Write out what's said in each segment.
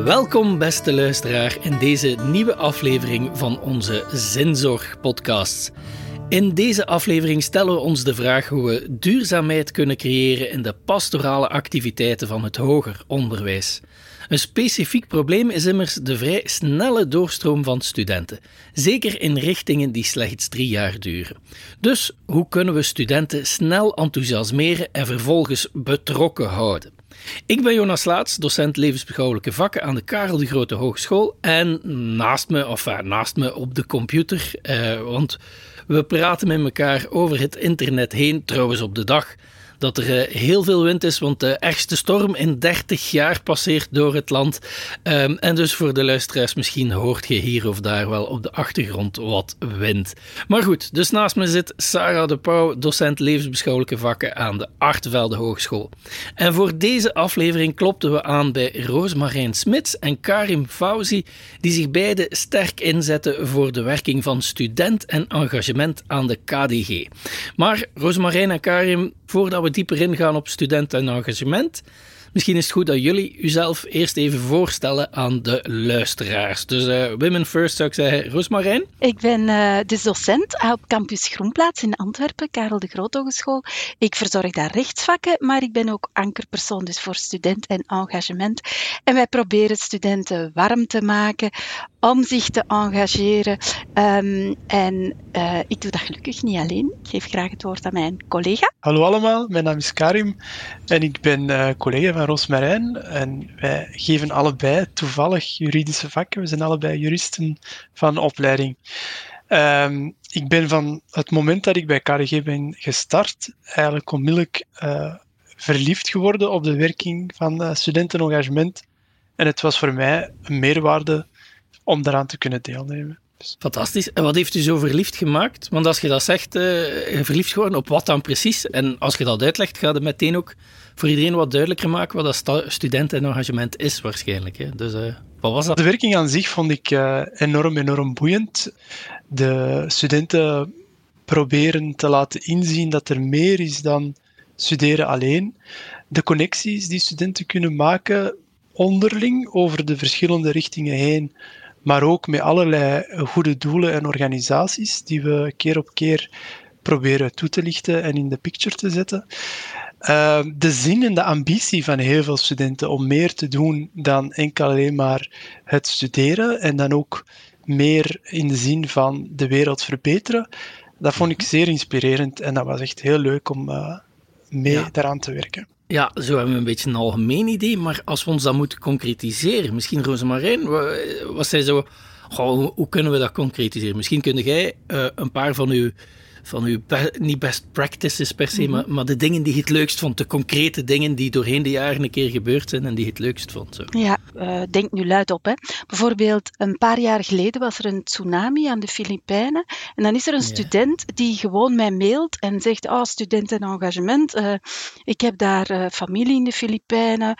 Welkom, beste luisteraar, in deze nieuwe aflevering van onze Zinzorg-podcast. In deze aflevering stellen we ons de vraag hoe we duurzaamheid kunnen creëren in de pastorale activiteiten van het hoger onderwijs. Een specifiek probleem is immers de vrij snelle doorstroom van studenten, zeker in richtingen die slechts drie jaar duren. Dus hoe kunnen we studenten snel enthousiasmeren en vervolgens betrokken houden? Ik ben Jonas Laats, docent levensbeschouwelijke vakken aan de Karel de Grote Hogeschool. En naast me, of ja, naast me op de computer, eh, want we praten met elkaar over het internet heen, trouwens op de dag dat er eh, heel veel wind is, want de ergste storm in 30 jaar passeert door het land. Um, en dus voor de luisteraars, misschien hoort je hier of daar wel op de achtergrond wat wind. Maar goed, dus naast me zit Sarah de Pauw, docent levensbeschouwelijke vakken aan de Artevelde Hogeschool. En voor deze aflevering klopten we aan bij Roosmarijn Smits en Karim Fauzi, die zich beide sterk inzetten voor de werking van student en engagement aan de KDG. Maar Roosmarijn en Karim, voordat we dieper ingaan op studenten en engagement, Misschien is het goed dat jullie uzelf eerst even voorstellen aan de luisteraars. Dus uh, women first zou ik zeggen. Roosmarijn? Ik ben uh, dus docent op campus Groenplaats in Antwerpen, Karel de Groot Hogeschool. Ik verzorg daar rechtsvakken, maar ik ben ook ankerpersoon dus voor student en engagement. En wij proberen studenten warm te maken om zich te engageren. Um, en uh, ik doe dat gelukkig niet alleen. Ik geef graag het woord aan mijn collega. Hallo allemaal, mijn naam is Karim en ik ben collega van Roosmarijn. En wij geven allebei toevallig juridische vakken. We zijn allebei juristen van opleiding. Um, ik ben van het moment dat ik bij KRG ben gestart, eigenlijk onmiddellijk uh, verliefd geworden op de werking van studentenengagement. En het was voor mij een meerwaarde om daaraan te kunnen deelnemen. Dus. Fantastisch. En wat heeft u zo verliefd gemaakt? Want als je dat zegt, uh, verliefd geworden, op wat dan precies? En als je dat uitlegt, gaat het meteen ook voor iedereen wat duidelijker maken wat dat studentenengagement is waarschijnlijk. Hè? Dus uh, wat was dat? De werking aan zich vond ik uh, enorm, enorm boeiend. De studenten proberen te laten inzien dat er meer is dan studeren alleen. De connecties die studenten kunnen maken onderling over de verschillende richtingen heen, maar ook met allerlei goede doelen en organisaties die we keer op keer proberen toe te lichten en in de picture te zetten. Uh, de zin en de ambitie van heel veel studenten om meer te doen dan enkel alleen maar het studeren en dan ook meer in de zin van de wereld verbeteren, dat vond ik mhm. zeer inspirerend en dat was echt heel leuk om uh, mee ja. daaraan te werken. Ja, zo hebben we een beetje een algemeen idee, maar als we ons dat moeten concretiseren, misschien Rosemarijn, wat zij zo, goh, hoe kunnen we dat concretiseren? Misschien kun jij uh, een paar van uw van uw, niet best practices per se, mm -hmm. maar, maar, de dingen die je het leukst vond, de concrete dingen die doorheen de jaren een keer gebeurd zijn en die je het leukst vond. Zo. Ja, uh, denk nu luid op. Hè. Bijvoorbeeld, een paar jaar geleden was er een tsunami aan de Filipijnen en dan is er een student die gewoon mij mailt en zegt, oh, student en engagement, uh, ik heb daar uh, familie in de Filipijnen,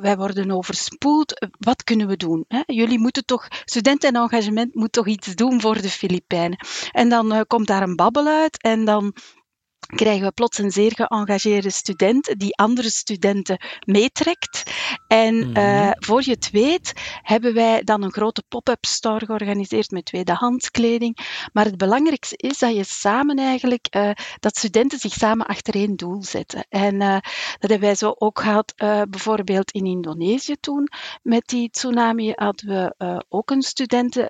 wij worden overspoeld, wat kunnen we doen? Hè? Jullie moeten toch, student en engagement moet toch iets doen voor de Filipijnen. En dan komt daar een babbel uit en dan krijgen we plots een zeer geëngageerde student die andere studenten meetrekt. En mm -hmm. uh, voor je het weet, hebben wij dan een grote pop-up store georganiseerd met tweedehands kleding. Maar het belangrijkste is dat je samen eigenlijk, uh, dat studenten zich samen achter één doel zetten. En uh, dat hebben wij zo ook gehad, bijvoorbeeld in Indonesië toen, met die tsunami hadden we ook een student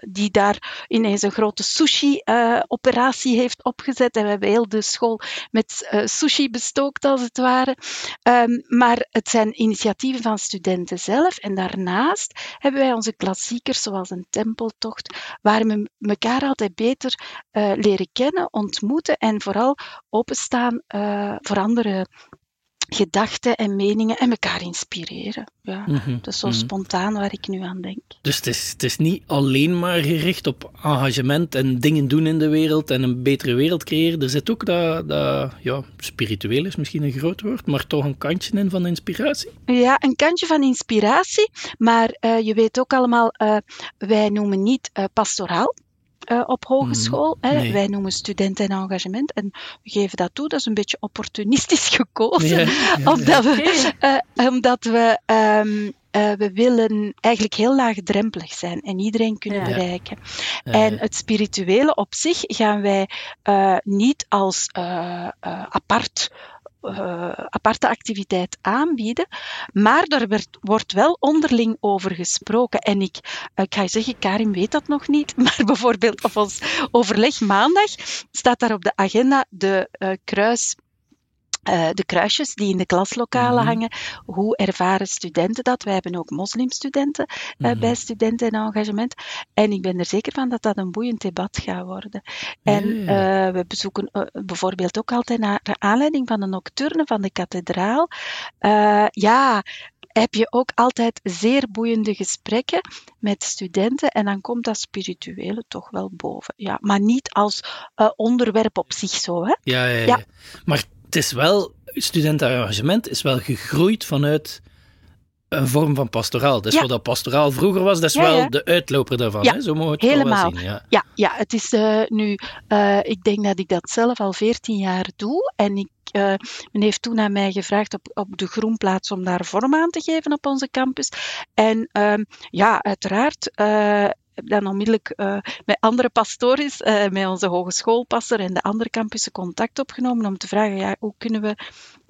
die daar ineens een grote sushi-operatie heeft opgezet. En we hebben heel de school met uh, sushi bestookt, als het ware. Um, maar het zijn initiatieven van studenten zelf. En daarnaast hebben wij onze klassiekers, zoals een tempeltocht, waar we elkaar altijd beter uh, leren kennen, ontmoeten en vooral openstaan uh, voor andere gedachten en meningen en elkaar inspireren. Ja, mm -hmm. Dat is zo mm -hmm. spontaan waar ik nu aan denk. Dus het is, het is niet alleen maar gericht op engagement en dingen doen in de wereld en een betere wereld creëren. Er zit ook dat, dat ja, spiritueel is misschien een groot woord, maar toch een kantje in van inspiratie? Ja, een kantje van inspiratie, maar uh, je weet ook allemaal, uh, wij noemen niet uh, pastoraal. Uh, op hogeschool. Mm, nee. Wij noemen studenten en engagement. En we geven dat toe. Dat is een beetje opportunistisch gekozen. Ja, ja, omdat we, uh, omdat we um, uh, we willen eigenlijk heel laagdrempelig zijn en iedereen kunnen Ja. bereiken. Ja, En het spirituele op zich gaan wij eh, niet als eh, eh, apart. Eh, aparte activiteit aanbieden, maar daar wordt wel onderling over gesproken. En ik, ik ga je zeggen, Karin weet dat nog niet, maar bijvoorbeeld op ons overleg maandag staat daar op de agenda de eh, kruis. Eh, de kruisjes die in de klaslokalen Mhm. hangen, hoe ervaren studenten dat? Wij hebben ook moslimstudenten eh, Mhm. bij studenten en engagement. En ik ben er zeker van dat dat een boeiend debat gaat worden. En eh, we bezoeken bijvoorbeeld ook altijd naar de aanleiding van de nocturne van de kathedraal. Ja, heb je ook altijd zeer boeiende gesprekken met studenten en dan komt dat spirituele toch wel boven. Ja, maar niet als onderwerp op zich zo. Hè? Ja, ja, ja. Ja. Maar het is wel, studentenengagement is wel gegroeid vanuit een vorm van pastoraal. Dat is Ja. wat dat pastoraal vroeger was, dat is Ja, wel ja. de uitloper daarvan. Hè? Zo mogen we het helemaal. wel zien. Ja. Ja, ja het is eh, nu, eh, ik denk dat ik dat zelf al 14 jaar doe. En ik, eh, men heeft toen aan mij gevraagd op, op de Groenplaats om daar vorm aan te geven op onze campus. En ehm, ja, uiteraard. Heb dan onmiddellijk eh, met andere pastories, eh, met onze hogeschoolpastor en de andere campussen contact opgenomen om te vragen, ja, hoe kunnen we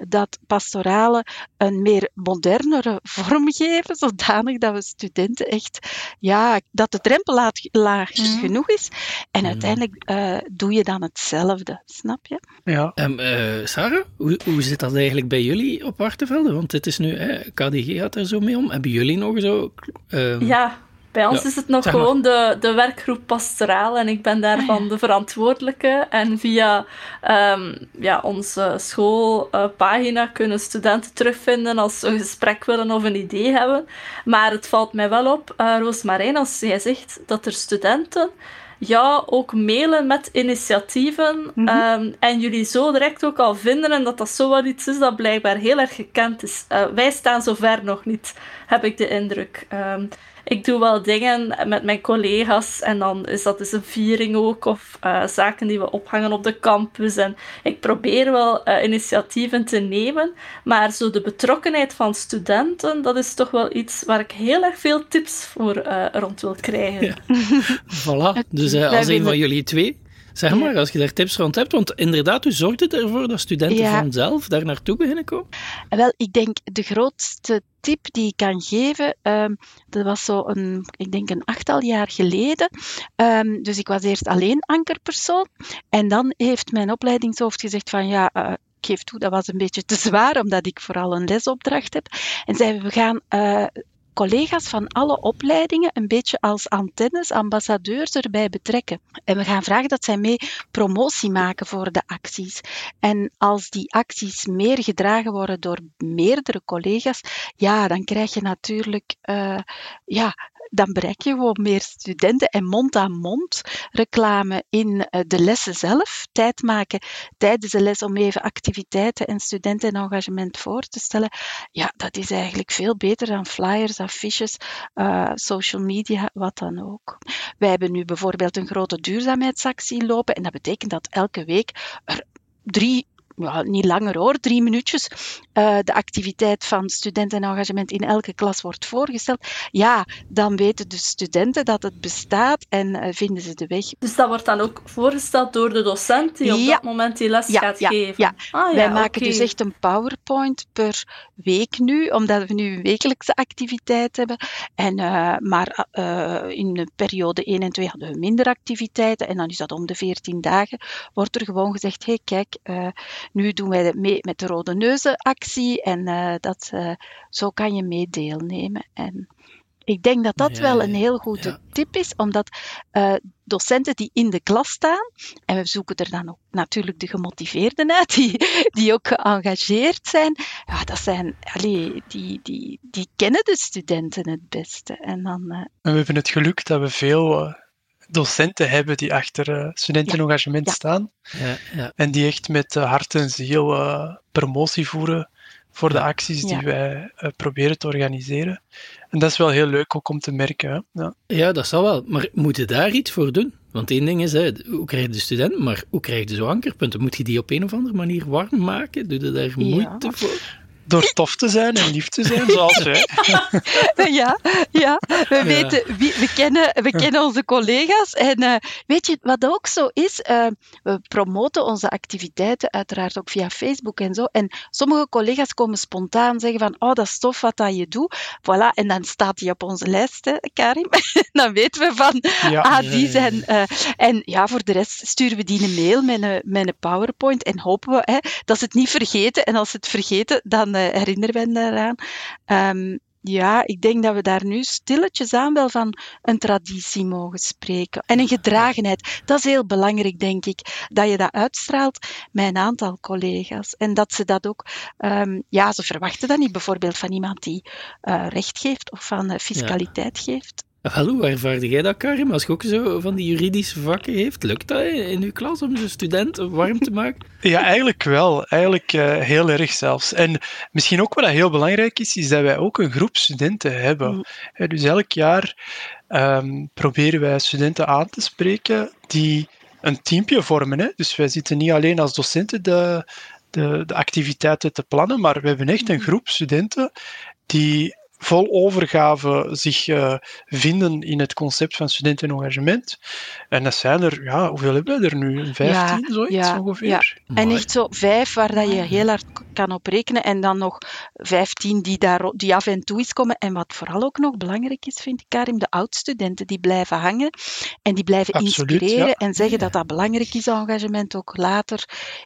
dat pastorale een meer modernere vorm geven, zodanig dat we studenten echt, ja, dat de drempel laag, laag Mhm. genoeg is. En Mhm. uiteindelijk eh, doe je dan hetzelfde, snap je? Ja, Ehm, eh, Sarah, hoe, hoe zit dat eigenlijk bij jullie op Hartenvelde? Want dit is nu, hè, KDG gaat er zo mee om. Hebben jullie nog zo... ehm, Ja, bij ons Ja, is het nog maar. gewoon de, de werkgroep pastoraal en ik ben daarvan de verantwoordelijke. En via ehm, ja, onze schoolpagina kunnen studenten terugvinden als ze een gesprek willen of een idee hebben. Maar het valt mij wel op, eh Roosmarijn, als jij zegt dat er studenten ja, ook mailen met initiatieven Mhm. ehm, en jullie zo direct ook al vinden en dat dat zo wel iets is dat blijkbaar heel erg gekend is. Eh, wij staan zover nog niet, heb ik de indruk. Ehm, ik doe wel dingen met mijn collega's en dan is dat dus een viering ook of eh, zaken die we ophangen op de campus. En ik probeer wel eh, initiatieven te nemen, maar zo de betrokkenheid van studenten, dat is toch wel iets waar ik heel erg veel tips voor eh, rond wil krijgen. Ja. Voilà. Dus als een van jullie twee, zeg Ja. maar, als je daar tips rond hebt. Want inderdaad, hoe zorgt het ervoor dat studenten Ja. vanzelf daar naartoe beginnen komen? En Wel, ik denk de grootste tip die ik kan geven, ehm, dat was zo een, ik denk een achttal jaar geleden. Ehm, dus ik was eerst alleen ankerpersoon. En dan heeft mijn opleidingshoofd gezegd van ja, eh, ik geef toe, dat was een beetje te zwaar, omdat ik vooral een lesopdracht heb. En zei we gaan eh, collega's van alle opleidingen een beetje als antennes, ambassadeurs erbij betrekken. En we gaan vragen dat zij mee promotie maken voor de acties. En als die acties meer gedragen worden door meerdere collega's, ja, dan krijg je natuurlijk, eh, ja, dan bereik je gewoon meer studenten en mond-aan-mond reclame in eh, de lessen zelf. Tijd maken tijdens de les om even activiteiten en studentenengagement voor te stellen. Ja, dat is eigenlijk veel beter dan flyers, affiches, eh, social media, wat dan ook. Wij hebben nu bijvoorbeeld een grote duurzaamheidsactie lopen en dat betekent dat elke week er drie ja, niet langer hoor, drie minuutjes, eh, de activiteit van studentenengagement in elke klas wordt voorgesteld. Ja, dan weten de studenten dat het bestaat en eh, vinden ze de weg. Dus dat wordt dan ook voorgesteld door de docent die op dat moment die les Ja, gaat ja, geven. ja. Ah, Wij maken dus echt een PowerPoint per week nu, omdat we nu een wekelijkse activiteit hebben. En, eh, maar in de periode 1 en 2 hadden we minder activiteiten. En dan is dat om de 14 dagen. Wordt er gewoon gezegd: hé, hey, kijk, nu doen wij mee met de Rode Neuzenactie. En eh, dat, eh, zo kan je mee deelnemen. En ik denk dat dat Ja, wel een heel goede ja. tip is, omdat eh, docenten die in de klas staan, en we zoeken er dan ook natuurlijk de gemotiveerden uit, die, die ook geëngageerd zijn, ja, dat zijn, allee, die, die, die kennen de studenten het beste. En dan, En we hebben het geluk dat we veel docenten hebben die achter eh, studentenengagement Ja. staan. Ja, ja. En die echt met eh, hart en ziel eh, promotie voeren voor de Ja. acties die wij eh, proberen te organiseren. En dat is wel heel leuk ook om te merken. Hè? Ja. ja, dat zal wel. Maar moet je daar iets voor doen? Want één ding is, hè, hoe krijg je de student, maar hoe krijg je zo ankerpunten? Moet je die op een of andere manier warm maken? Doe je daar Ja. moeite voor? Door tof te zijn en lief te zijn, zoals wij. ja, ja, we weten, wie, we, kennen, we kennen onze collega's. En uh, weet je wat ook zo is? Uh, we promoten onze activiteiten uiteraard ook via Facebook en zo. En sommige collega's komen spontaan zeggen van, oh, dat is tof wat dat je doet. Voilà, en dan staat die op onze lijst, hè, Karim. dan weten we van, ja, ah, die zijn... Uh, en ja, voor de rest sturen we die een mail met een, met een PowerPoint en hopen we hè, dat ze het niet vergeten. En als ze het vergeten, dan uh, herinneren we hen eraan. Um, ja, ik denk dat we daar nu stilletjes aan wel van een traditie mogen spreken. En een gedragenheid. Dat is heel belangrijk, denk ik. Dat je dat uitstraalt met een aantal collega's. En dat ze dat ook... Um, ja, ze verwachten dat niet bijvoorbeeld van iemand die uh, recht geeft of van uh, fiscaliteit ja. geeft. Hallo, hoe ervaarde jij dat, Karim? Als je ook zo van die juridische vakken heeft, lukt dat in uw klas om zijn student warm te maken? Ja, eigenlijk wel. Eigenlijk uh, heel erg zelfs. En misschien ook wat heel belangrijk is, is dat wij ook een groep studenten hebben. Mm. Dus elk jaar um, proberen wij studenten aan te spreken die een teampje vormen. Hè? Dus wij zitten niet alleen als docenten de, de, de activiteiten te plannen, maar we hebben echt een groep studenten die vol overgave zich uh, vinden in het concept van studentenengagement. En dat zijn er, ja, hoeveel hebben we er nu? Vijftien, ja, zoiets ja, ongeveer? Ja. En echt zo vijf waar dat je heel hard kan op rekenen. En dan nog vijftien die, daar, die af en toe is komen. En wat vooral ook nog belangrijk is, vind ik, Karim, de oud-studenten die blijven hangen en die blijven Absoluut, inspireren en zeggen dat dat belangrijk is, engagement ook later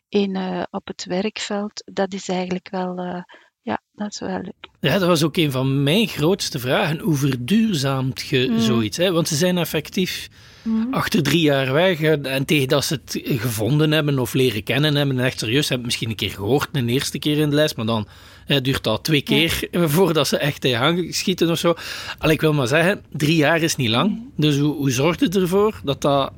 in, uh, op het werkveld. Dat is eigenlijk wel... Uh, ja, dat is wel leuk. Ja, dat was ook een van mijn grootste vragen. Hoe verduurzaamt je mm. zoiets? Hè? Want ze zijn effectief mm. achter drie jaar weg. En tegen dat ze het gevonden hebben of leren kennen hebben en echt serieus hebben misschien een keer gehoord, een eerste keer in de les, maar dan hè, duurt dat twee keer ja. voordat ze echt in hang schieten of zo. Al ik wil maar zeggen, drie jaar is niet lang. Mm. Dus hoe, hoe zorgt het ervoor dat dat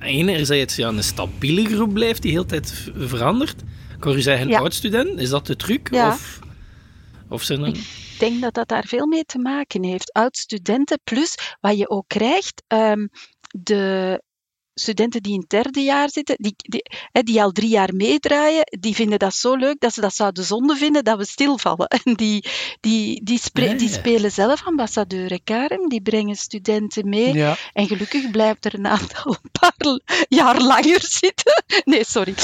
enerzijds ja, een stabiele groep blijft die de hele tijd verandert? Ik hoor u zeggen, ja. oud-student, is dat de truc? Ja. Of? Of Ik denk dat dat daar veel mee te maken heeft. Oud-studenten, plus wat je ook krijgt, um, de studenten die in het derde jaar zitten, die, die, die, al drie jaar meedraaien, die vinden dat zo leuk dat ze dat zouden zonde vinden dat we stilvallen. En die, die, die, die spelen zelf ambassadeur, Karen. Die brengen studenten mee. Ja. En gelukkig blijft er een aantal een paar jaar langer zitten. Nee, sorry.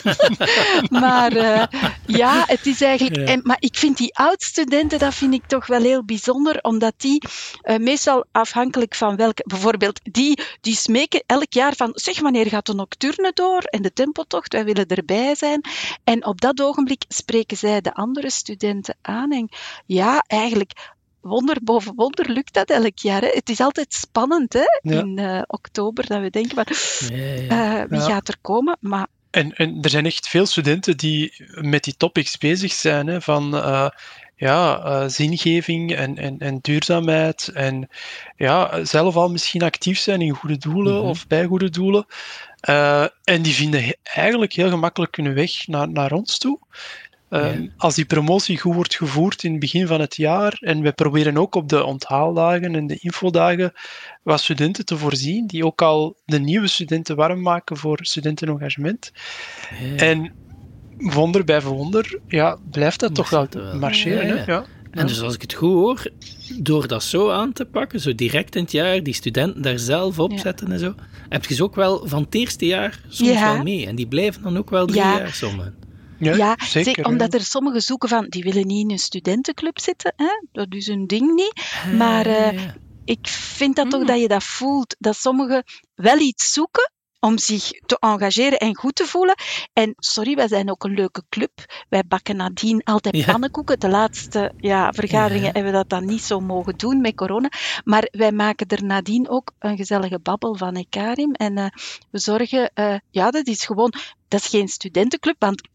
maar uh, ja, het is eigenlijk... En, maar ik vind die oud-studenten, dat vind ik toch wel heel bijzonder, omdat die uh, meestal afhankelijk van welke... Bijvoorbeeld, die, die smeken elk jaar van, zeg, wanneer gaat de nocturne door en de tempotocht, wij willen erbij zijn. En op dat ogenblik spreken zij de andere studenten aan. En ja, eigenlijk wonder boven wonder lukt dat elk jaar. Hè? Het is altijd spannend hè? Ja. in uh, oktober dat we denken, maar, uh, wie gaat er komen? Maar en, en, er zijn echt veel studenten die met die topics bezig zijn. Hè, van uh, ja, uh, zingeving en, en, en duurzaamheid. En ja, zelf al misschien actief zijn in goede doelen mm -hmm. of bij goede doelen. Uh, en die vinden eigenlijk heel gemakkelijk hun weg naar, naar ons toe. Uh, ja. Als die promotie goed wordt gevoerd in het begin van het jaar, en we proberen ook op de onthaaldagen en de infodagen wat studenten te voorzien, die ook al de nieuwe studenten warm maken voor studentenengagement. Ja. En wonder bij wonder, ja, blijft dat toch wel, wel marcheren. Ja, ja. ja, En dus als ik het goed hoor, door dat zo aan te pakken, zo direct in het jaar, die studenten daar zelf op zetten en zo, heb je ze ook wel van het eerste jaar soms wel mee. En die blijven dan ook wel drie jaar sommigen. Ja, ja zeker, zeg, omdat er sommigen zoeken van, die willen niet in een studentenclub zitten, hè? dat is hun ding niet. Maar uh, ik vind dat toch dat je dat voelt, dat sommigen wel iets zoeken, om zich te engageren en goed te voelen. En sorry, wij zijn ook een leuke club. Wij bakken nadien altijd ja. pannenkoeken. De laatste ja, vergaderingen ja. hebben we dat dan niet zo mogen doen met corona. Maar wij maken er nadien ook een gezellige babbel van Ekarim. En uh, we zorgen, uh, ja, dat is gewoon, dat is geen studentenclub, want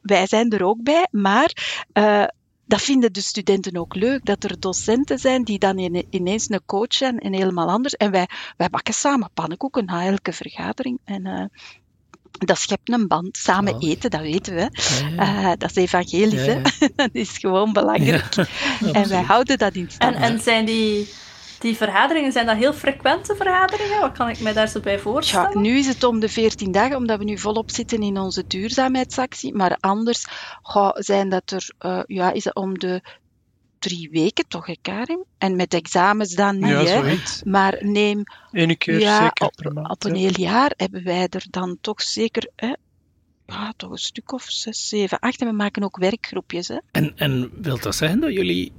wij zijn er ook bij, maar uh, dat vinden de studenten ook leuk, dat er docenten zijn die dan ineens een coach zijn en helemaal anders. En wij, wij bakken samen pannenkoeken na elke vergadering. En uh, dat schept een band. Samen oh. eten, dat weten we. Ja, ja. Uh, dat is evangelisch, ja, dat is gewoon belangrijk. en wij houden dat in stand. En, en zijn die die vergaderingen, zijn dat heel frequente vergaderingen? Wat kan ik mij daar zo bij voorstellen? Ja, nu is het om de 14 dagen, omdat we nu volop zitten in onze duurzaamheidsactie. Maar anders ga, zijn dat er, uh, ja, is het om de drie weken toch, hè, Karim? En met examens dan niet, ja, hè? Maar neem... Eén keer ja, zeker op, per maand. op een heel jaar hebben wij er dan toch zeker... Hè, ja, toch een stuk of zes, zeven, acht. En we maken ook werkgroepjes. Hè. En, en wil dat zeggen dat jullie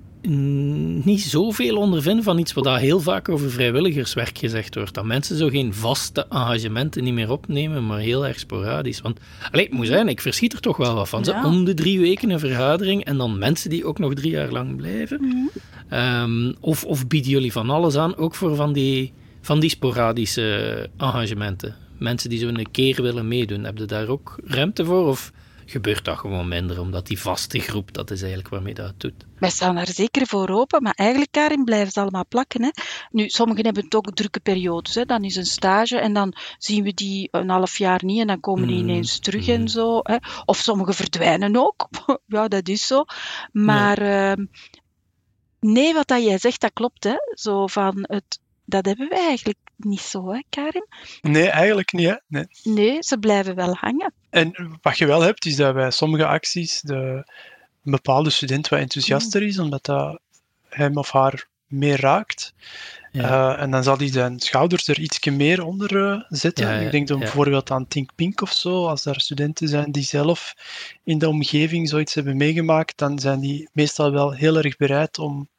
niet zoveel ondervinden van iets wat daar heel vaak over vrijwilligerswerk gezegd wordt? Dat mensen zo geen vaste engagementen niet meer opnemen, maar heel erg sporadisch. Want, allee, ik moet zeggen, ik verschiet er toch wel wat van. Ja. om de drie weken een vergadering en dan mensen die ook nog drie jaar lang blijven. Ehm, of, of bieden jullie van alles aan, ook voor van die, van die sporadische engagementen? Mensen die zo een keer willen meedoen, heb je daar ook ruimte voor? Of gebeurt dat gewoon minder, omdat die vaste groep, dat is eigenlijk waarmee dat doet? Wij staan daar zeker voor open, maar eigenlijk, Karin, blijven ze allemaal plakken. Hè. Nu, sommigen hebben het ook drukke periodes. Hè. Dan is een stage en dan zien we die een half jaar niet en dan komen die Mm, ineens terug mm. en zo. Hè. Of sommigen verdwijnen ook. ja, dat is zo. Maar ehm, nee, wat dat jij zegt, dat klopt. Hè. Zo van het, dat hebben wij eigenlijk niet zo, hè, Karin? Nee, eigenlijk niet. Hè? Nee. Nee, ze blijven wel hangen. En wat je wel hebt, is dat bij sommige acties de, een bepaalde student wat enthousiaster is, omdat dat hem of haar meer raakt. Ja. Uh, en dan zal hij zijn schouders er iets meer onder uh, zetten. Ja, ja, Ik denk dan ja. bijvoorbeeld aan Think Pink of zo. Als daar studenten zijn die zelf in de omgeving zoiets hebben meegemaakt, dan zijn die meestal wel heel erg bereid om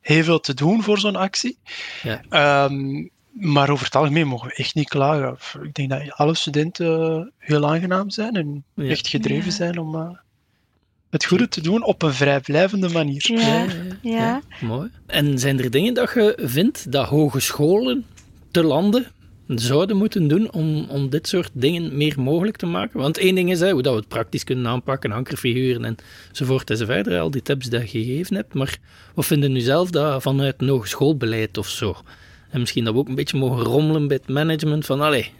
heel veel te doen voor zo'n actie. Ja. Um, maar over het algemeen mogen we echt niet klagen. Ik denk dat alle studenten heel aangenaam zijn en Ja. echt gedreven Ja. zijn om uh, het goede te doen op een vrijblijvende manier. Ja, ja. mooi. En zijn er dingen dat je vindt dat hogescholen te landen zouden moeten doen om, om dit soort dingen meer mogelijk te maken? Want één ding is hè, hoe dat we het praktisch kunnen aanpakken, ankerfiguren enzovoort enzovoort, al die tips die je gegeven hebt. Maar wat vinden u zelf dat vanuit een hogeschoolbeleid of zo? En misschien dat we ook een beetje mogen rommelen bij het management van, allee,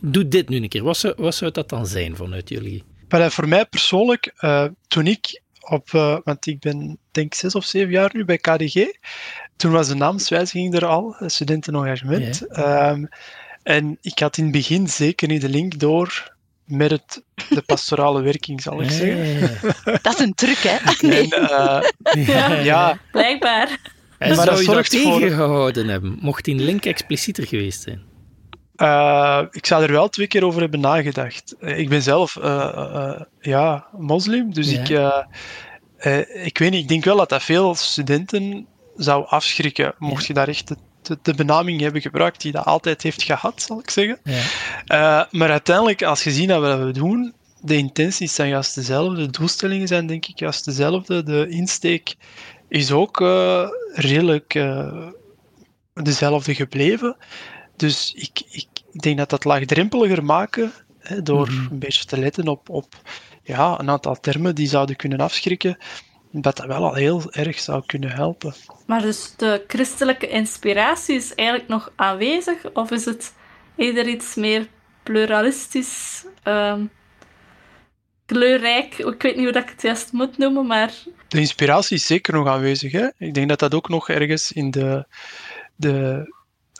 doe dit nu een keer. Wat zou, wat zou dat dan zijn vanuit jullie? Maar uh, voor mij persoonlijk, uh, toen ik op, uh, want ik ben denk zes of zeven jaar nu bij KDG, toen was de naamswijziging er al, studentenengagement. Ja. Um, en ik had in het begin zeker niet de link door met het, de pastorale werking, zal ik zeggen. ja, ja. Dat is een truc, hè? En, uh, Ja, ja, Blijkbaar. En Maar zou dat je dat zorgt voor- tegengehouden hebben, mocht die link explicieter geweest zijn? Uh, ik zou er wel twee keer over hebben nagedacht. Uh, ik ben zelf uh, ja, moslim, dus Ja. ik, uh, ik weet niet, ik denk wel dat dat veel studenten zou afschrikken, mocht je daar echt de, de, de, benaming hebben gebruikt die dat altijd heeft gehad, zal ik zeggen. Ja. Uh, maar uiteindelijk, als je ziet dat we dat we doen, de intenties zijn juist dezelfde, de doelstellingen zijn denk ik juist dezelfde, de insteek is ook uh, redelijk uh, dezelfde gebleven. Dus ik, ik, ik, denk dat dat laagdrempeliger maken, hè, door mm -hmm. een beetje te letten op, op ja, een aantal termen die zouden kunnen afschrikken, dat dat wel al heel erg zou kunnen helpen. Maar dus de christelijke inspiratie is eigenlijk nog aanwezig, of is het eerder iets meer pluralistisch, um, kleurrijk? Ik weet niet hoe dat ik het juist moet noemen, maar... De inspiratie is zeker nog aanwezig. Hè? Ik denk dat dat ook nog ergens in de, de,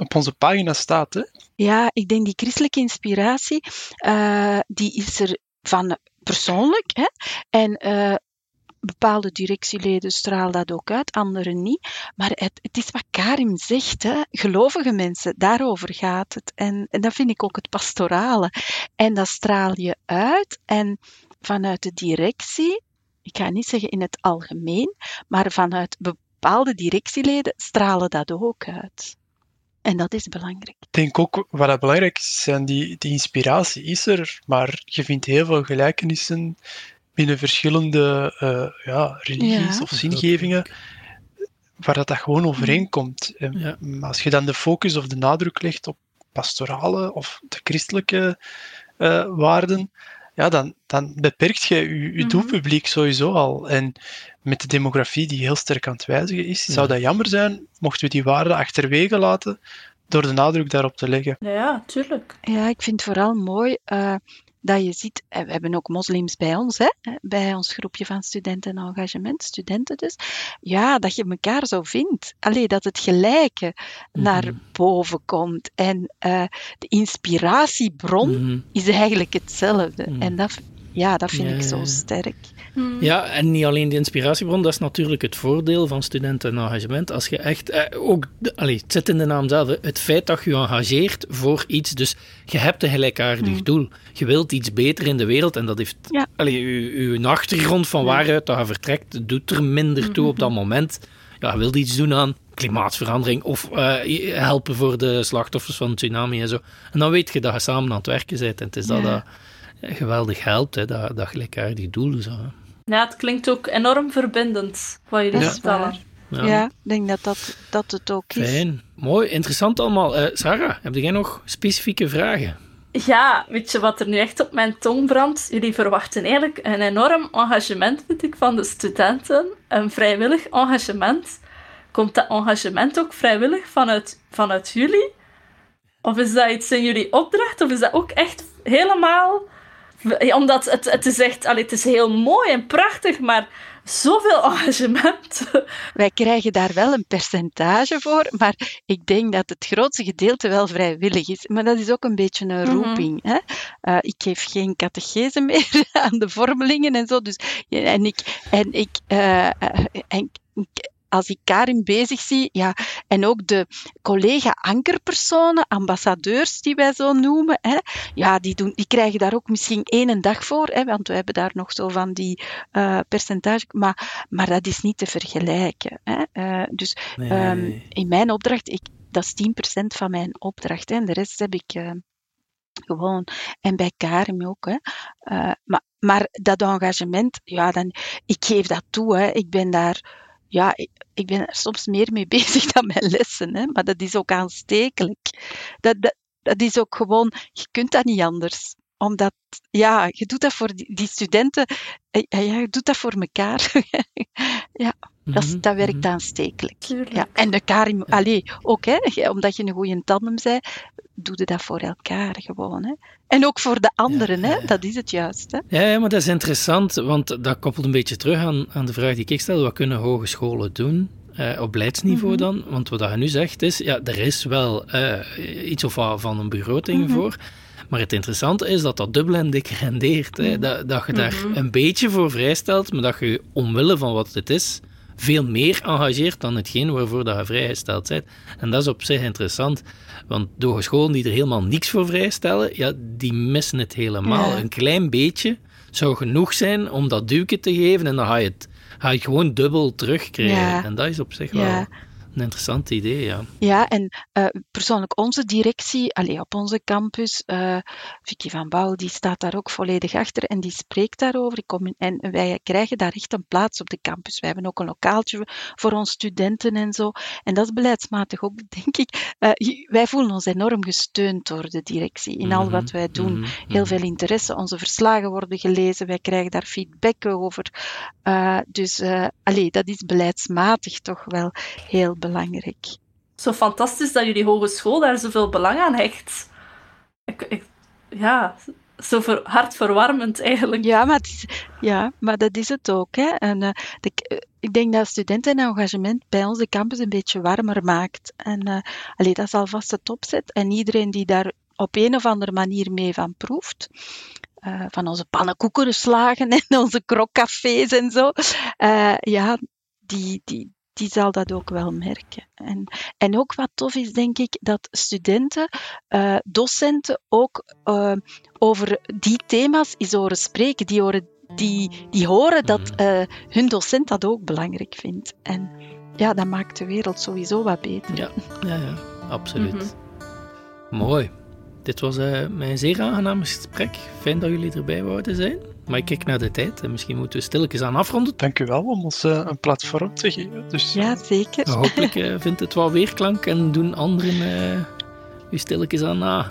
op onze pagina staat. Hè? Ja, ik denk die christelijke inspiratie, uh, die is er van persoonlijk. Hè? En uh, bepaalde directieleden stralen dat ook uit, anderen niet. Maar het, het is wat Karim zegt, hè? gelovige mensen, daarover gaat het. En, en dat vind ik ook het pastorale. En dat straal je uit. En vanuit de directie, ik ga niet zeggen in het algemeen, maar vanuit bepaalde directieleden stralen dat ook uit. En dat is belangrijk. Ik denk ook, wat dat belangrijk is, zijn die, die inspiratie is er, maar je vindt heel veel gelijkenissen binnen verschillende uh, ja, religies ja. of zingevingen, waar dat, dat gewoon overeenkomt. Ja. Als je dan de focus of de nadruk legt op pastorale of de christelijke uh, waarden, ja, dan, dan beperkt je je, je mm -hmm. doelpubliek sowieso al. En met de demografie die heel sterk aan het wijzigen is, ja. zou dat jammer zijn mochten we die waarden achterwege laten door de nadruk daarop te leggen. Ja, ja tuurlijk. Ja, ik vind het vooral mooi. Uh, dat je ziet, we hebben ook moslims bij ons, hè, bij ons groepje van studenten en engagement, studenten dus, ja, dat je elkaar zo vindt. Alleen dat het gelijke naar Mhm. boven komt. En uh, de inspiratiebron Mhm. is eigenlijk hetzelfde. Mhm. En dat, ja, dat vind Ja, ik zo sterk. Hmm. Ja, en niet alleen de inspiratiebron, dat is natuurlijk het voordeel van studenten en engagement. Als je echt, eh, ook, allee, het zit in de naam zelf, het feit dat je je engageert voor iets, dus je hebt een gelijkaardig Mm. doel. Je wilt iets beter in de wereld en dat heeft, Ja. allee, je, je achtergrond van waaruit dat je vertrekt, doet er minder toe op dat moment. Ja, je wilt iets doen aan klimaatverandering of eh, helpen voor de slachtoffers van tsunami en zo. En dan weet je dat je samen aan het werken bent en het is dat Ja. dat geweldig helpt, hè, dat, dat gelijkaardig doel. Zo. Ja, het klinkt ook enorm verbindend wat jullie vertellen. waar. Ja. Ja, ik denk dat dat, dat het ook is. Fijn, mooi, interessant allemaal. Eh, Sarah, heb jij nog specifieke vragen? Ja, weet je wat er nu echt op mijn tong brandt? Jullie verwachten eigenlijk een enorm engagement, vind ik, van de studenten. Een vrijwillig engagement. Komt dat engagement ook vrijwillig vanuit, vanuit jullie? Of is dat iets in jullie opdracht? Of is dat ook echt helemaal... Omdat het, het is echt... Allee, het is heel mooi en prachtig, maar zoveel engagement. Wij krijgen daar wel een percentage voor, maar ik denk dat het grootste gedeelte wel vrijwillig is. Maar dat is ook een beetje een Mhm. roeping. Hè? Eh, ik geef geen catechese meer aan de vormelingen en zo. Dus, en ik, en ik, eh, eh, en ik- als ik Karin bezig zie, ja, en ook de collega-ankerpersonen, ambassadeurs die wij zo noemen, hè, ja, die, doen, die krijgen daar ook misschien één dag voor, hè, want we hebben daar nog zo van die eh percentage, maar, maar dat is niet te vergelijken. Hè. Eh, dus Nee. Ehm, in mijn opdracht, ik, dat is 10% van mijn opdracht. Hè, en de rest heb ik eh, gewoon. En bij Karim ook. Hè. Maar, maar dat engagement, ja, dan, ik geef dat toe. Hè. Ik ben daar. Ja, ik, ben er soms meer mee bezig dan mijn lessen. Hè. Maar dat is ook aanstekelijk. Dat, dat, dat is ook gewoon. Je kunt dat niet anders omdat, ja, je doet dat voor die, die studenten, eh, ja, je doet dat voor elkaar. ja, dat, Mhm, dat werkt mhm. aanstekelijk. Tuurlijk. Ja, en de Karim, allee, ook hè, omdat je een goede tandem bent, doe je dat voor elkaar gewoon. Hè. En ook voor de anderen, ja, hè, ja. dat is het juist. Hè. Ja, ja, maar dat is interessant, want dat koppelt een beetje terug aan, aan de vraag die ik stel. Wat kunnen hogescholen doen? eh, op beleidsniveau Mhm. dan? Want wat je nu zegt is, ja, er is wel eh, iets of van een begroting voor. Maar het interessante is dat dat dubbel en dik rendeert. Hè? Mhm. Dat, dat je daar een beetje voor vrijstelt, maar dat je omwille van wat het is, veel meer engageert dan hetgeen waarvoor dat je vrijgesteld bent. En dat is op zich interessant, want de hogescholen die er helemaal niks voor vrijstellen, ja, die missen het helemaal. Ja. Een klein beetje zou genoeg zijn om dat duwke te geven en dan ga je het, ga je gewoon dubbel terugkrijgen. Ja. En dat is op zich Ja. Een interessant idee, ja. Ja, en eh, persoonlijk onze directie, allee, op onze campus, eh Vicky van Bouw, die staat daar ook volledig achter en die spreekt daarover. Ik kom in- en wij krijgen daar echt een plaats op de campus. Wij hebben ook een lokaaltje voor onze studenten en zo. En dat is beleidsmatig ook, denk ik. Eh, wij voelen ons enorm gesteund door de directie in al Mhm, wat wij doen. mhm, Heel mhm. veel interesse. Onze verslagen worden gelezen. Wij krijgen daar feedback over. Dus allee, dat is beleidsmatig toch wel heel belangrijk. Zo fantastisch dat jullie hogeschool daar zoveel belang aan hecht. Ik, ik, ja, zo ver, hartverwarmend eigenlijk. Ja, maar, is- ja, maar dat is het ook. Hè. En, eh, de, eh, ik denk dat studentenengagement bij ons de campus een beetje warmer maakt. En allee, dat is alvast het opzet. En iedereen die daar op een of andere manier mee van proeft, van onze pannenkoekenslagen en onze krokcafés en zo, ja, die, die, die zal dat ook wel merken. En, en ook wat tof is, denk ik, dat studenten, eh, docenten ook eh, over die thema's eens horen spreken. Die horen, die, die horen dat Mhm. eh, hun docent dat ook belangrijk vindt. En ja, dat maakt de wereld sowieso wat beter. Ja, ja, ja absoluut. Mhm. Mooi. Dit was eh mijn zeer aangenaam gesprek. Fijn dat jullie erbij wouden zijn. Maar ik kijk naar de tijd en misschien moeten we stilletjes aan afronden. Dank u wel om ons eh, een platform te geven. Dus, Ja, zeker. Hopelijk eh, vindt het wel weerklank en doen anderen eh u stilletjes aan na.